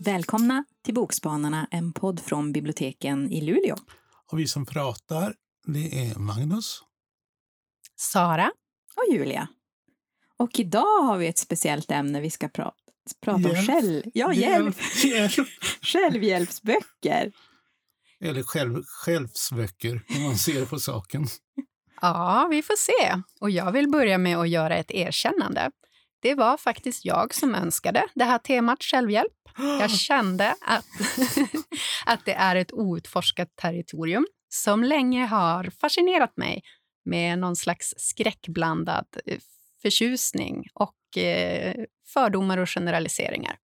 Välkomna till Bokspanarna, en podd från biblioteken i Luleå. Och vi som pratar, det är Magnus. Sara. Och Julia. Och idag har vi ett speciellt ämne vi ska prata, prata om. Själv, ja, hjälp. hjälp. Självhjälpsböcker. Eller själv, självsböcker, om man ser på saken. Ja, vi får se. Och jag vill börja med att göra ett erkännande. Det var faktiskt jag som önskade det här temat självhjälp. Jag kände att, att det är ett outforskat territorium som länge har fascinerat mig med någon slags skräckblandad eh, förtjusning och eh, fördomar och generaliseringar.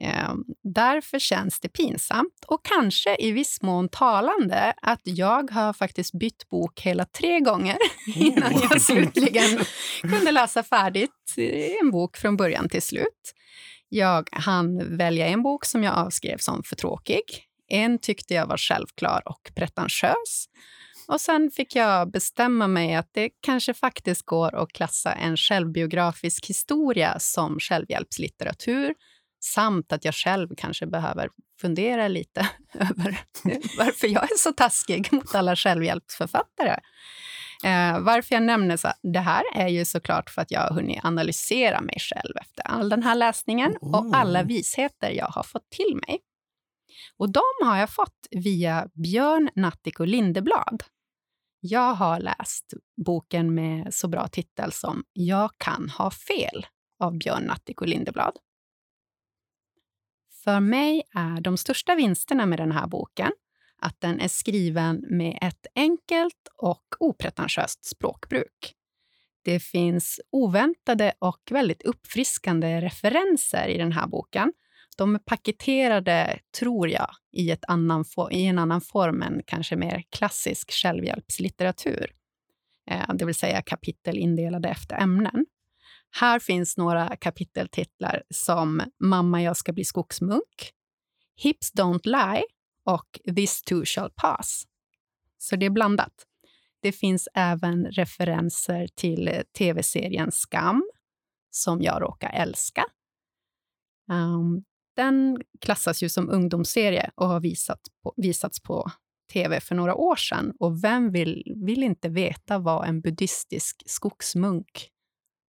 Ehm, därför känns det pinsamt och kanske i viss mån talande att jag har faktiskt bytt bok hela tre gånger innan jag slutligen kunde läsa färdigt en bok från början till slut. Jag hann välja en bok som jag avskrev som för tråkig. En tyckte jag var självklar och pretentiös. Och sen fick jag bestämma mig att det kanske faktiskt går att klassa en självbiografisk historia som självhjälpslitteratur samt att jag själv kanske behöver fundera lite över varför jag är så taskig mot alla självhjälpsförfattare. Eh, varför jag nämner så, det här är ju såklart för att jag har hunnit analysera mig själv efter all den här läsningen och alla visheter jag har fått till mig. Och de har jag fått via Björn Natthiko Lindeblad. Jag har läst boken med så bra titel som Jag kan ha fel av Björn Natthiko Lindeblad. För mig är de största vinsterna med den här boken att den är skriven med ett enkelt och opretentiöst språkbruk. Det finns oväntade och väldigt uppfriskande referenser i den här boken. De är paketerade, tror jag, i, ett annan i en annan form än kanske mer klassisk självhjälpslitteratur. Eh, det vill säga kapitel indelade efter ämnen. Här finns några kapiteltitlar som Mamma, jag ska bli skogsmunk, Hips don't lie och This too shall pass. Så det är blandat. Det finns även referenser till tv-serien Skam, som jag råkar älska. Um, den klassas ju som ungdomsserie och har visat på, visats på tv för några år sedan. Och vem vill, vill inte veta vad en buddhistisk skogsmunk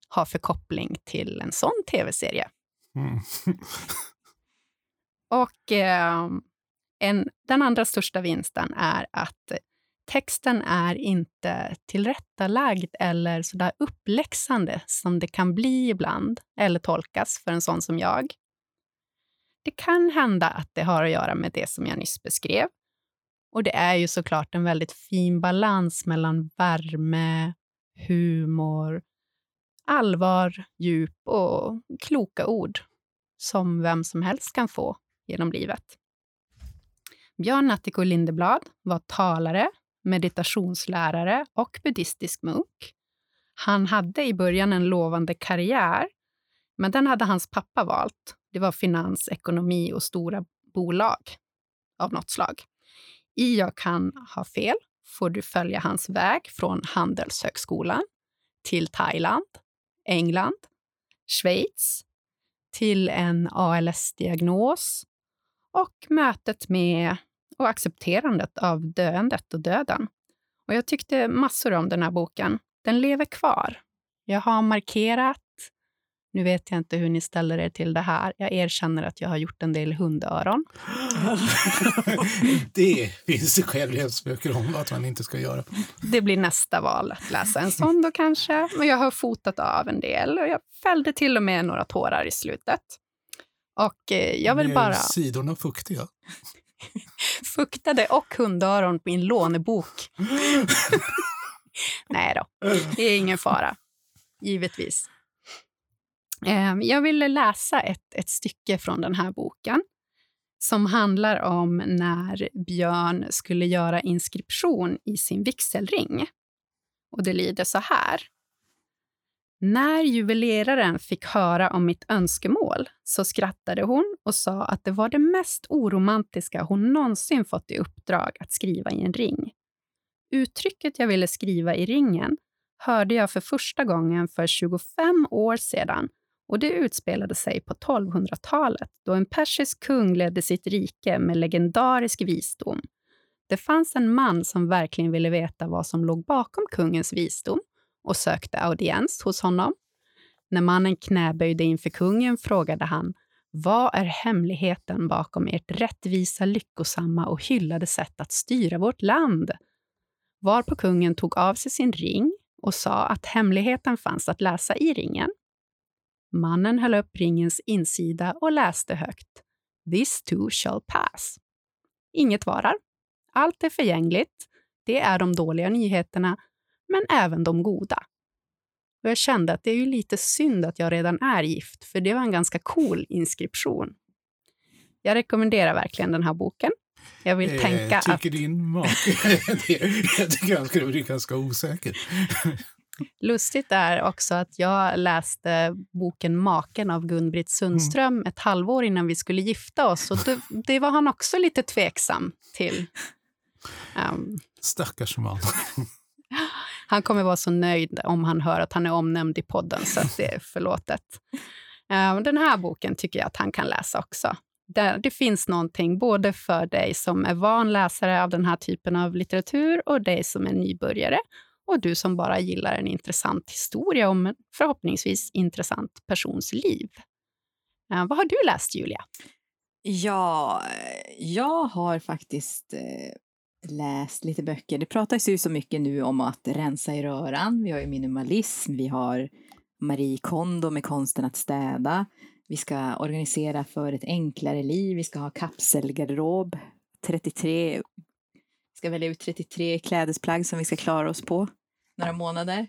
har för koppling till en sån tv-serie? Mm. och eh, en, den andra största vinsten är att texten är inte tillrättalagd eller så där uppläxande som det kan bli ibland, eller tolkas för en sån som jag. Det kan hända att det har att göra med det som jag nyss beskrev. Och det är ju såklart en väldigt fin balans mellan värme, humor, allvar, djup och kloka ord som vem som helst kan få genom livet. Björn Natthiko Lindeblad var talare, meditationslärare och buddhistisk munk. Han hade i början en lovande karriär, men den hade hans pappa valt. Det var finans, ekonomi och stora bolag av något slag. I Jag kan ha fel får du följa hans väg från Handelshögskolan till Thailand, England, Schweiz, till en ALS-diagnos och mötet med och accepterandet av döendet och döden. Och jag tyckte massor om den här boken. Den lever kvar. Jag har markerat. Nu vet jag inte hur ni ställer er till det här. Jag erkänner att jag har gjort en del hundöron. det finns det självhjälpsböcker om att man inte ska göra. Det blir nästa val att läsa en sån då kanske. Men jag har fotat av en del och jag fällde till och med några tårar i slutet. Och eh, jag vill bara... sidorna fuktiga? Fuktade och hundöron på min lånebok. Nej då, det är ingen fara. Givetvis. Ehm, jag ville läsa ett, ett stycke från den här boken som handlar om när Björn skulle göra inskription i sin vigselring. Och det lyder så här. När juveleraren fick höra om mitt önskemål så skrattade hon och sa att det var det mest oromantiska hon någonsin fått i uppdrag att skriva i en ring. Uttrycket jag ville skriva i ringen hörde jag för första gången för 25 år sedan och det utspelade sig på 1200-talet då en persisk kung ledde sitt rike med legendarisk visdom. Det fanns en man som verkligen ville veta vad som låg bakom kungens visdom och sökte audiens hos honom. När mannen knäböjde inför kungen frågade han vad är hemligheten bakom ert rättvisa, lyckosamma och hyllade sätt att styra vårt land? Varpå kungen tog av sig sin ring och sa att hemligheten fanns att läsa i ringen. Mannen höll upp ringens insida och läste högt. This too shall pass. Inget varar. Allt är förgängligt. Det är de dåliga nyheterna, men även de goda. Och jag kände att det är ju lite synd att jag redan är gift, för det var en ganska cool inskription. Jag rekommenderar verkligen den här boken. Jag vill eh, tänka tycker att... din make Jag tycker han skulle bli ganska osäker. Lustigt är också att jag läste boken Maken av Gun-Britt Sundström mm. ett halvår innan vi skulle gifta oss. Och det, det var han också lite tveksam till. Um, Stackars man. han kommer vara så nöjd om han hör att han är omnämnd i podden, så det är förlåtet. Um, den här boken tycker jag att han kan läsa också. Det, det finns någonting både för dig som är van läsare av den här typen av litteratur och dig som är nybörjare och du som bara gillar en intressant historia om en förhoppningsvis intressant persons liv. Eh, vad har du läst, Julia? Ja, jag har faktiskt eh, läst lite böcker. Det pratas ju så mycket nu om att rensa i röran. Vi har ju minimalism, vi har Marie Kondo med konsten att städa. Vi ska organisera för ett enklare liv, vi ska ha kapselgarderob. 33, vi ska välja ut 33 klädesplagg som vi ska klara oss på några månader.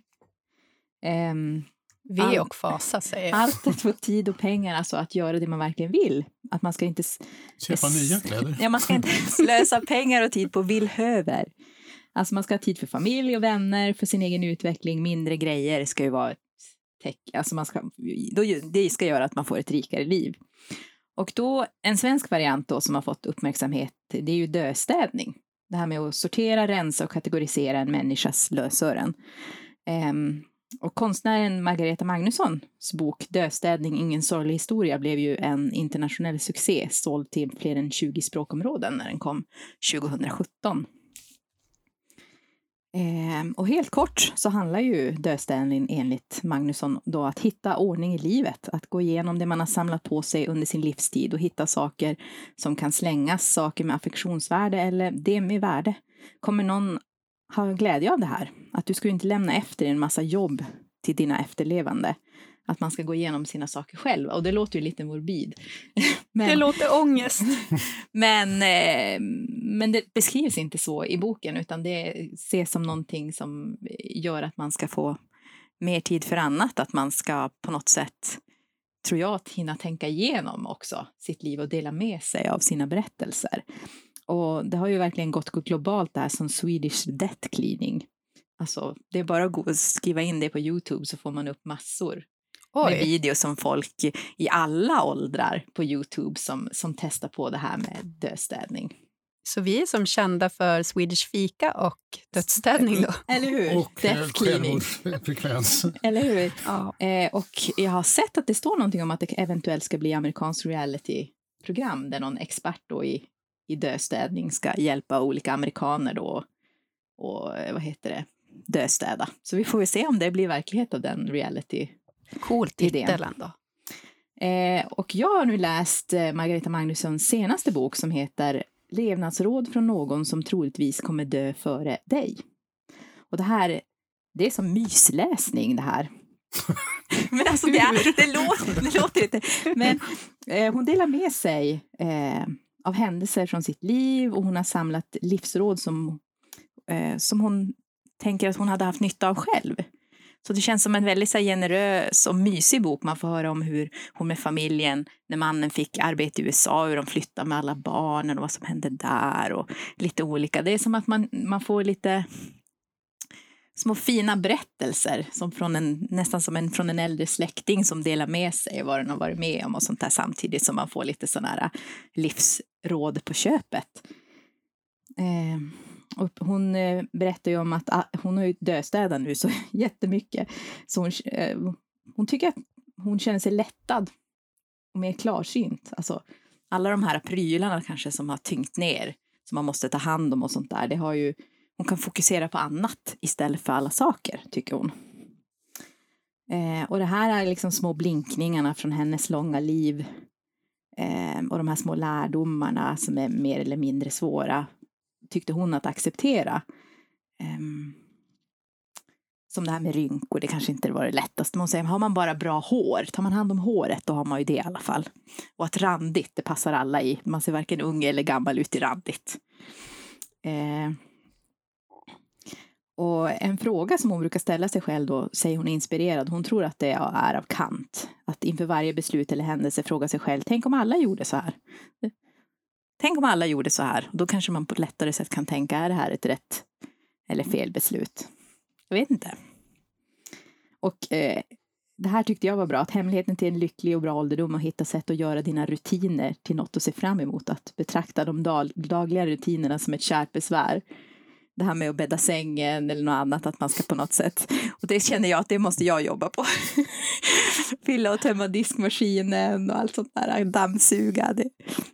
Um, V och fasa säger jag. Allt att få tid och pengar, alltså att göra det man verkligen vill. Att man ska inte... Köpa nya kläder. Ja, man ska inte slösa pengar och tid på villhöver. Alltså man ska ha tid för familj och vänner, för sin egen utveckling. Mindre grejer ska ju vara ett tech. Alltså man ska, det ska göra att man får ett rikare liv. Och då, en svensk variant då som har fått uppmärksamhet, det är ju döstädning. Det här med att sortera, rensa och kategorisera en människas lösören. Um, och konstnären Margareta Magnussons bok Döstädning, ingen sorglig historia blev ju en internationell succé, såld till fler än 20 språkområden när den kom 2017. Eh, och helt kort så handlar ju dödstädning enligt Magnusson då att hitta ordning i livet, att gå igenom det man har samlat på sig under sin livstid och hitta saker som kan slängas, saker med affektionsvärde eller det med värde. Kommer någon ha glädje av det här? Att du ska inte lämna efter dig en massa jobb till dina efterlevande. Att man ska gå igenom sina saker själv. Och det låter ju lite morbid. Men, det låter ångest. men, eh, men det beskrivs inte så i boken utan det ses som någonting som gör att man ska få mer tid för annat. Att man ska på något sätt, tror jag, hinna tänka igenom också sitt liv och dela med sig av sina berättelser. Och det har ju verkligen gått globalt det här som Swedish Death Cleaning. Alltså, det är bara att gå och skriva in det på Youtube så får man upp massor Oj. med videos som folk i alla åldrar på Youtube som, som testar på det här med dödstädning. Så vi är som kända för Swedish fika och dödsstädning då? Eller hur? Och självmordsfrekvens. Eller hur? Ja. Eh, och jag har sett att det står någonting om att det eventuellt ska bli amerikanskt reality-program där någon expert då i, i dödstädning ska hjälpa olika amerikaner då och eh, vad heter det, döstäda. Så vi får väl se om det blir verklighet av den reality Cool titel ändå. Eh, och jag har nu läst eh, Margareta Magnussons senaste bok som heter Levnadsråd från någon som troligtvis kommer dö före dig. Och det här, det är som mysläsning det här. men alltså det, är, det, låter, det låter inte. Men eh, hon delar med sig eh, av händelser från sitt liv och hon har samlat livsråd som, eh, som hon tänker att hon hade haft nytta av själv. Så det känns som en väldigt så här, generös och mysig bok. Man får höra om hur hon med familjen, när mannen fick arbete i USA, hur de flyttade med alla barnen och vad som hände där och lite olika. Det är som att man, man får lite små fina berättelser, som från en, nästan som en från en äldre släkting som delar med sig vad den har varit med om och sånt där samtidigt som man får lite sådana här livsråd på köpet. Eh, och hon eh, berättar ju om att ah, hon har ju döstädat nu så jättemycket. Så hon, eh, hon tycker att hon känner sig lättad och mer klarsynt. Alltså, alla de här prylarna kanske som har tyngt ner, som man måste ta hand om och sånt där, det har ju, hon kan fokusera på annat istället för alla saker, tycker hon. Eh, och det här är liksom små blinkningarna från hennes långa liv eh, och de här små lärdomarna som är mer eller mindre svåra tyckte hon att acceptera. Um, som det här med rynkor, det kanske inte var det lättaste. Men hon säger, har man bara bra hår, tar man hand om håret, då har man ju det i alla fall. Och att randigt, det passar alla i. Man ser varken ung eller gammal ut i randigt. Eh, och en fråga som hon brukar ställa sig själv då, säger hon är inspirerad, hon tror att det är av Kant. Att inför varje beslut eller händelse fråga sig själv, tänk om alla gjorde så här? Tänk om alla gjorde så här. Då kanske man på ett lättare sätt kan tänka, är det här ett rätt eller fel beslut? Jag vet inte. Och eh, det här tyckte jag var bra, att hemligheten till en lycklig och bra ålderdom är att hitta sätt att göra dina rutiner till något att se fram emot. Att betrakta de dagliga rutinerna som ett kärt besvär det här med att bädda sängen eller något annat, att man ska på något sätt. Och det känner jag att det måste jag jobba på. Fylla och tömma diskmaskinen och allt sånt där, dammsuga. Det,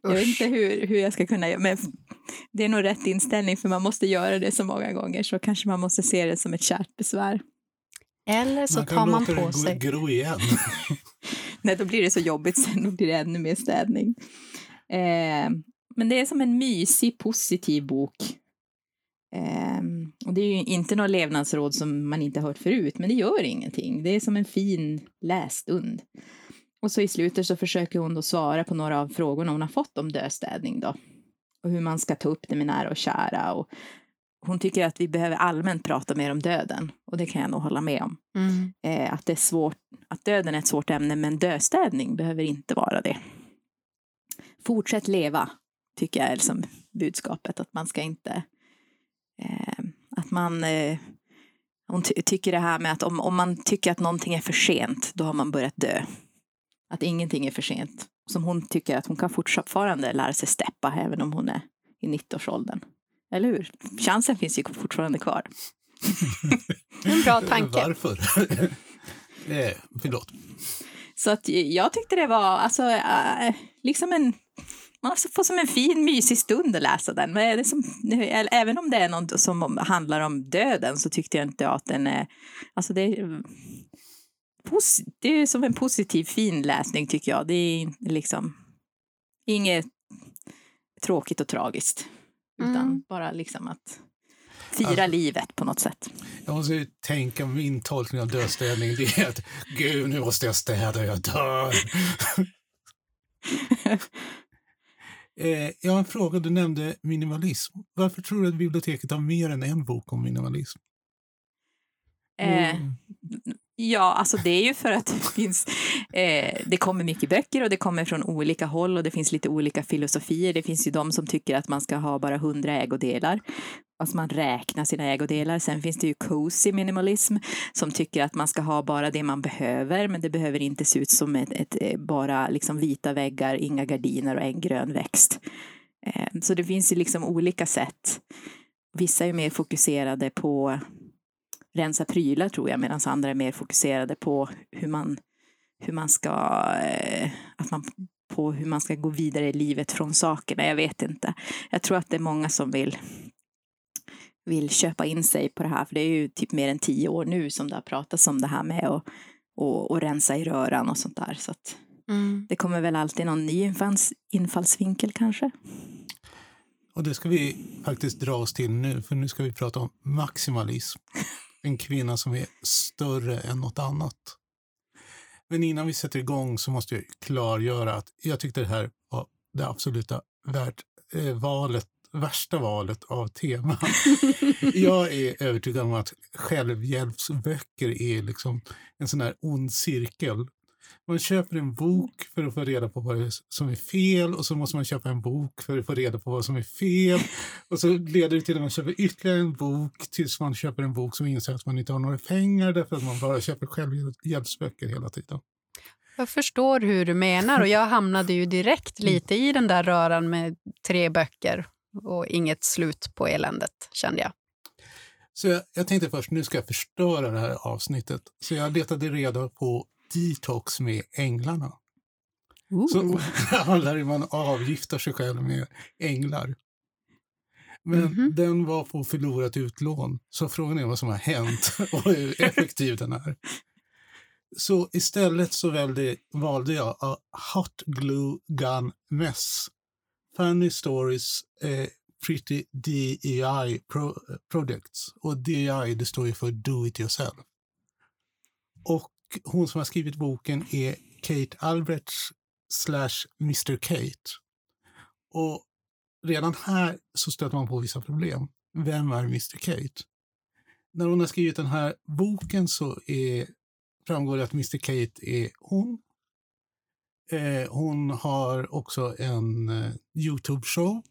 jag vet inte hur, hur jag ska kunna göra, men det är nog rätt inställning för man måste göra det så många gånger så kanske man måste se det som ett kärt besvär. Eller så man tar man på sig... gro igen. Nej, då blir det så jobbigt sen, då blir det ännu mer städning. Eh, men det är som en mysig, positiv bok Um, och det är ju inte några levnadsråd som man inte hört förut, men det gör ingenting. Det är som en fin lässtund. Och så i slutet så försöker hon då svara på några av frågorna hon har fått om döstädning då. Och hur man ska ta upp det med nära och kära. Och hon tycker att vi behöver allmänt prata mer om döden. Och det kan jag nog hålla med om. Mm. Eh, att det är svårt, att döden är ett svårt ämne, men döstädning behöver inte vara det. Fortsätt leva, tycker jag är liksom budskapet. Att man ska inte att man eh, hon ty tycker det här med att om, om man tycker att någonting är för sent, då har man börjat dö. Att ingenting är för sent. Som hon tycker att hon kan fortfarande lära sig steppa även om hon är i 90-årsåldern. Eller hur? Chansen finns ju fortfarande kvar. en bra tanke. Varför? eh, förlåt. Så att jag tyckte det var alltså, äh, liksom en man får som en fin mysig stund att läsa den. Men det som, även om det är något som handlar om döden så tyckte jag inte att den är... Alltså det, är, det är som en positiv fin läsning tycker jag. Det är liksom inget tråkigt och tragiskt. Utan mm. bara liksom att fira alltså, livet på något sätt. Jag måste tänka, min tolkning av dödstädning det är att gud, nu måste jag städa, jag dör. Eh, jag har en fråga. Du nämnde minimalism. Varför tror du att biblioteket har mer än en bok om minimalism? Eh, ja, alltså det är ju för att det finns... Eh, det kommer mycket böcker och det kommer från olika håll och det finns lite olika filosofier. Det finns ju de som tycker att man ska ha bara hundra ägodelar alltså man räknar sina ägodelar. Sen finns det ju cozy minimalism som tycker att man ska ha bara det man behöver, men det behöver inte se ut som ett, ett eh, bara liksom vita väggar, inga gardiner och en grön växt. Eh, så det finns ju liksom olika sätt. Vissa är mer fokuserade på rensa prylar tror jag, medan andra är mer fokuserade på hur man, hur man ska, eh, att man på hur man ska gå vidare i livet från sakerna. Jag vet inte. Jag tror att det är många som vill vill köpa in sig på det här. För det är ju typ mer än tio år nu som det har pratats om det här med att och, och rensa i röran och sånt där. Så att mm. det kommer väl alltid någon ny infalls, infallsvinkel kanske. Och det ska vi faktiskt dra oss till nu, för nu ska vi prata om maximalism. En kvinna som är större än något annat. Men innan vi sätter igång så måste jag klargöra att jag tyckte det här var det absoluta värt, eh, valet värsta valet av tema. jag är övertygad om att självhjälpsböcker är liksom en sån här ond cirkel. Man köper en bok för att få reda på vad som är fel och så måste man köpa en bok för att få reda på vad som är fel. Och så leder det till att man köper ytterligare en bok tills man köper en bok som inser att man inte har några pengar därför att man bara köper självhjälpsböcker hela tiden. Jag förstår hur du menar och jag hamnade ju direkt lite i den där röran med tre böcker och inget slut på eländet, kände jag. Så jag, jag tänkte först, nu ska jag förstöra det här avsnittet. Så jag letade reda på detox med änglarna. Ooh. Så att man avgiftar sig själv med änglar. Men Mhm. den var på förlorat utlån, så frågan är vad som har hänt och hur effektiv den är. Så istället så valde jag A Hot Glue Gun Mess. Funny Stories eh, Pretty DEI pro, eh, Projects. Och DEI det står ju för Do It Yourself. Och hon som har skrivit boken är Kate Albrechts slash Mr Kate. Och redan här så stöter man på vissa problem. Vem är Mr Kate? När hon har skrivit den här boken så är, framgår det att Mr Kate är hon. Eh, hon har också en eh, Youtube-show.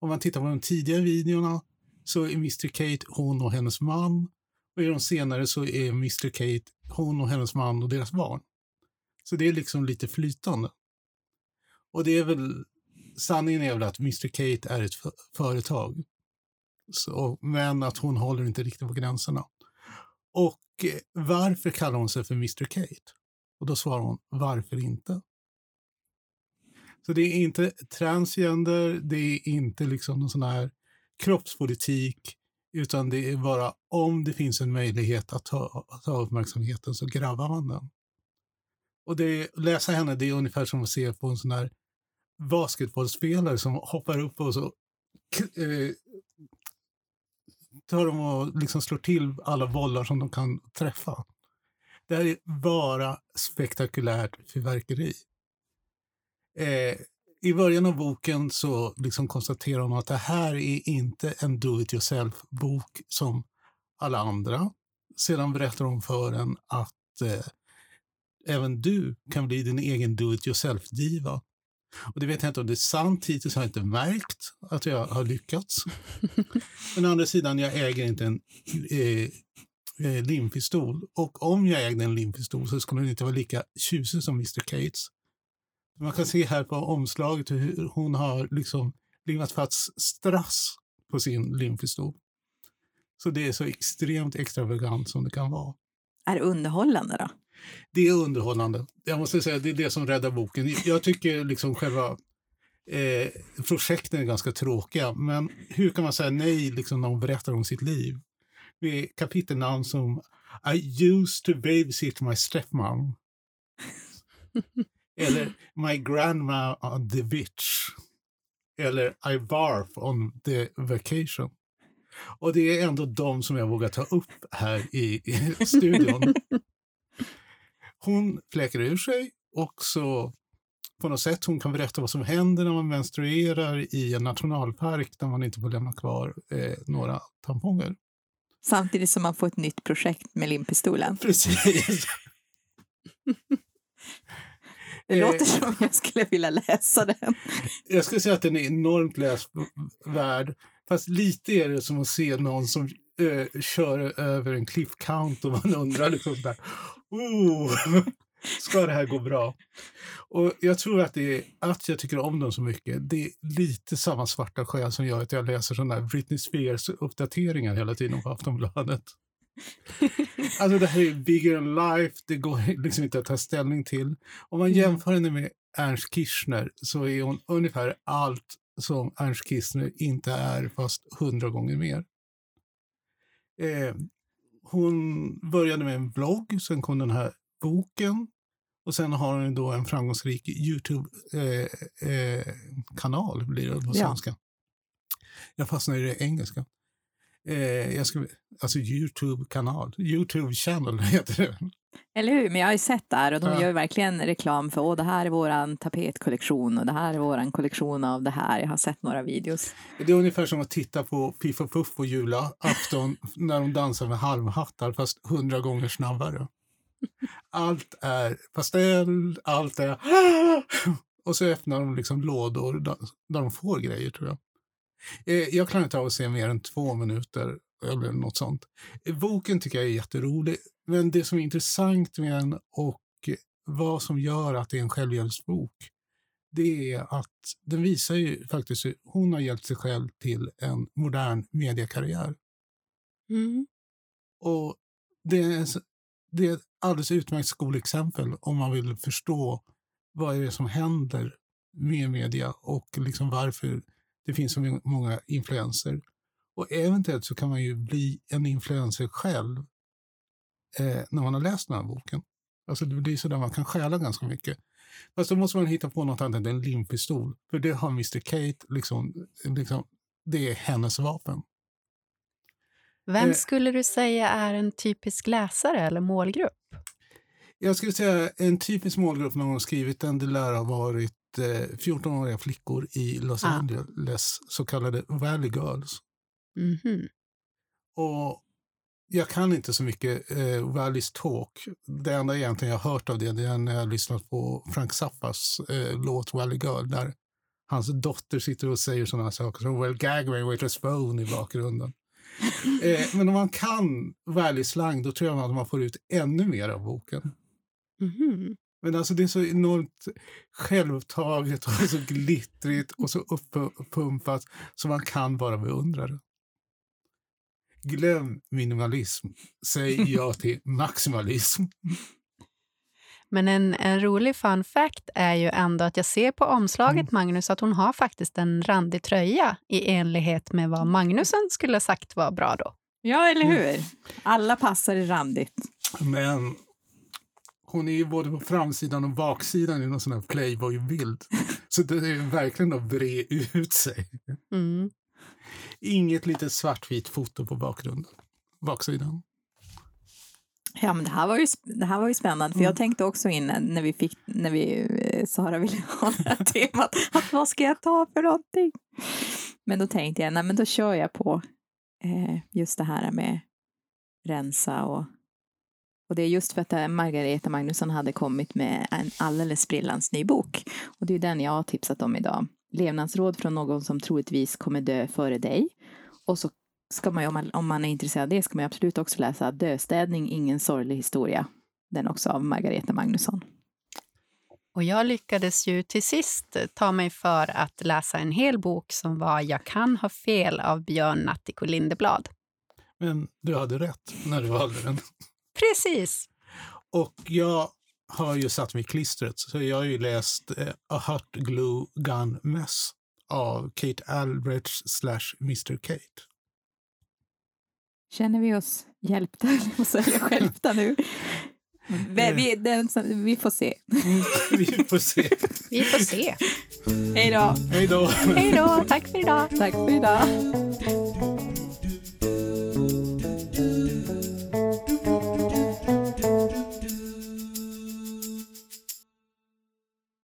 Om man tittar på de tidiga videorna så är Mr Kate hon och hennes man. Och i de senare så är Mr Kate hon och hennes man och deras barn. Så det är liksom lite flytande. Och det är väl, sanningen är väl att Mr Kate är ett företag. Så, men att hon håller inte riktigt på gränserna. Och eh, varför kallar hon sig för Mr Kate? Och då svarar hon, varför inte? Så det är inte transgender, det är inte liksom någon sån här kroppspolitik, utan det är bara om det finns en möjlighet att ta, att ta uppmärksamheten så grabbar man den. Och det, läsa henne, det är ungefär som att se på en sån här basketbollspelare som hoppar upp och så eh, tar de och liksom slår till alla bollar som de kan träffa. Det här är bara spektakulärt fyrverkeri. Eh, I början av boken så liksom konstaterar hon att det här är inte en do-it-yourself-bok som alla andra. Sedan berättar hon för en att eh, även du kan bli din egen do-it-yourself-diva. Och det vet jag inte om det är sant, hittills har jag inte märkt att jag har lyckats. Men å andra sidan, jag äger inte en eh, eh, limpistol. Och om jag ägde en limpistol så skulle den inte vara lika tjusig som Mr. Cates. Man kan se här på omslaget hur hon har liksom limmat fast strass på sin limpistol. Så det är så extremt extravagant som det kan vara. Är det underhållande då? Det är underhållande. Jag måste säga det är det som räddar boken. Jag tycker liksom själva eh, projekten är ganska tråkiga, men hur kan man säga nej liksom när hon berättar om sitt liv? Med kapitelnamn som I used to babysit my stepmom. Eller My grandma on the beach. Eller I barf on the vacation. Och det är ändå de som jag vågar ta upp här i, i studion. Hon fläker ur sig och så på något sätt hon kan berätta vad som händer när man menstruerar i en nationalpark där man inte får lämna kvar eh, några tamponger. Samtidigt som man får ett nytt projekt med limpistolen. Precis. Det Eh. låter som jag skulle vilja läsa den. Jag skulle säga att den är enormt läsvärd. Fast lite är det som att se någon som eh, kör över en cliff count och man undrar liksom där, oh, ska det här gå bra? Och jag tror att det är att jag tycker om dem så mycket. Det är lite samma svarta skäl som gör att jag läser sådana här Britney Spears-uppdateringar hela tiden på Aftonbladet. Alltså det här är bigger than life, det går liksom inte att ta ställning till. Om man jämför henne med Ernst Kirchner så är hon ungefär allt som Ernst Kirchner inte är, fast hundra gånger mer. Eh, hon började med en blogg, sen kom den här boken och sen har hon då en framgångsrik Youtube-kanal, blir det på Ja. svenska. Jag fastnar i det engelska. Eh, jag ska, alltså Youtube-kanal, Youtube-channel heter det. Eller hur? Men jag har ju sett där och de Ja. gör verkligen reklam för åh, det här är våran tapetkollektion och det här är våran kollektion av det här. Jag har sett några videos. Det är ungefär som att titta på Piff och Puff på julafton när de dansar med halmhattar fast hundra gånger snabbare. allt är pastell, allt är... Och så öppnar de liksom lådor där de får grejer, tror jag. Eh, jag klarar inte av att se mer än två minuter eller något sånt. Eh, Boken tycker jag är jätterolig, men det som är intressant med den och vad som gör att det är en självhjälpsbok, det är att den visar ju faktiskt hur hon har hjälpt sig själv till en modern mediekarriär. Mm. Och det är, det är ett alldeles utmärkt skolexempel om man vill förstå vad är det som händer med media och liksom varför det finns så må- många influenser. Och eventuellt så kan man ju bli en influencer själv eh, när man har läst den här boken. Alltså det blir så där man kan stjäla ganska mycket. Fast då måste man hitta på något annat än en limpistol. För det har Mr Kate, liksom, liksom, det är hennes vapen. Vem Eh. skulle du säga är en typisk läsare eller målgrupp? Jag skulle säga en typisk målgrupp när hon skrivit den, det lär ha varit 14-åriga flickor i Los Ah. Angeles, så kallade Valley Girls. Mhm. Och jag kan inte så mycket eh, Valleys Talk. Det enda egentligen jag har hört av det, det är när jag har lyssnat på Frank Zappas eh, låt Valley Girl, där hans dotter sitter och säger sådana saker som Well gag me with a spoon i bakgrunden. eh, men om man kan Valley-slang, då tror jag att man får ut ännu mer av boken. Mhm. Men alltså det är så enormt självtaget och så glittrigt och så uppumpat så man kan bara beundra det. Glöm minimalism. Säg ja till maximalism. Men en, en rolig fun fact är ju ändå att jag ser på omslaget, Mm. Magnus, att hon har faktiskt en randig tröja i enlighet med vad Magnusen skulle ha sagt var bra då. Ja, eller hur? Alla passar i randigt. Men hon är ju både på framsidan och baksidan i någon sån här Playboy-bild. Så det är verkligen att bre ut sig. Mm. Inget litet svartvitt foto på bakgrunden. Baksidan. Ja, men det här var ju, det här var ju spännande, för jag tänkte också innan när vi fick, när vi, eh, Sara ville ha det här temat, att vad ska jag ta för någonting? Men då tänkte jag, nej men då kör jag på eh, just det här med rensa och, och det är just för att eh, Margareta Magnusson hade kommit med en alldeles sprillans ny bok. Och det är den jag har tipsat om idag. Levnadsråd från någon som troligtvis kommer dö före dig. Och så ska man ju, om man, om man är intresserad av det, ska man ju absolut också läsa Döstädning, ingen sorglig historia. Den också av Margareta Magnusson. Och jag lyckades ju till sist ta mig för att läsa en hel bok som var Jag kan ha fel av Björn Natthiko Lindeblad. Men du hade rätt när du valde den. Precis! Och jag har ju satt mig i klistret, så jag har ju läst eh, A Hot Glue Gun Mess av Kate Albrecht slash Mr Kate. Känner vi oss hjälpta, eller vad säger jag, hjälpta nu? Vi, vi, den, vi får se. Vi får se. Vi får se. Hej då! Hej då! Hej då! Tack för idag! Tack för idag!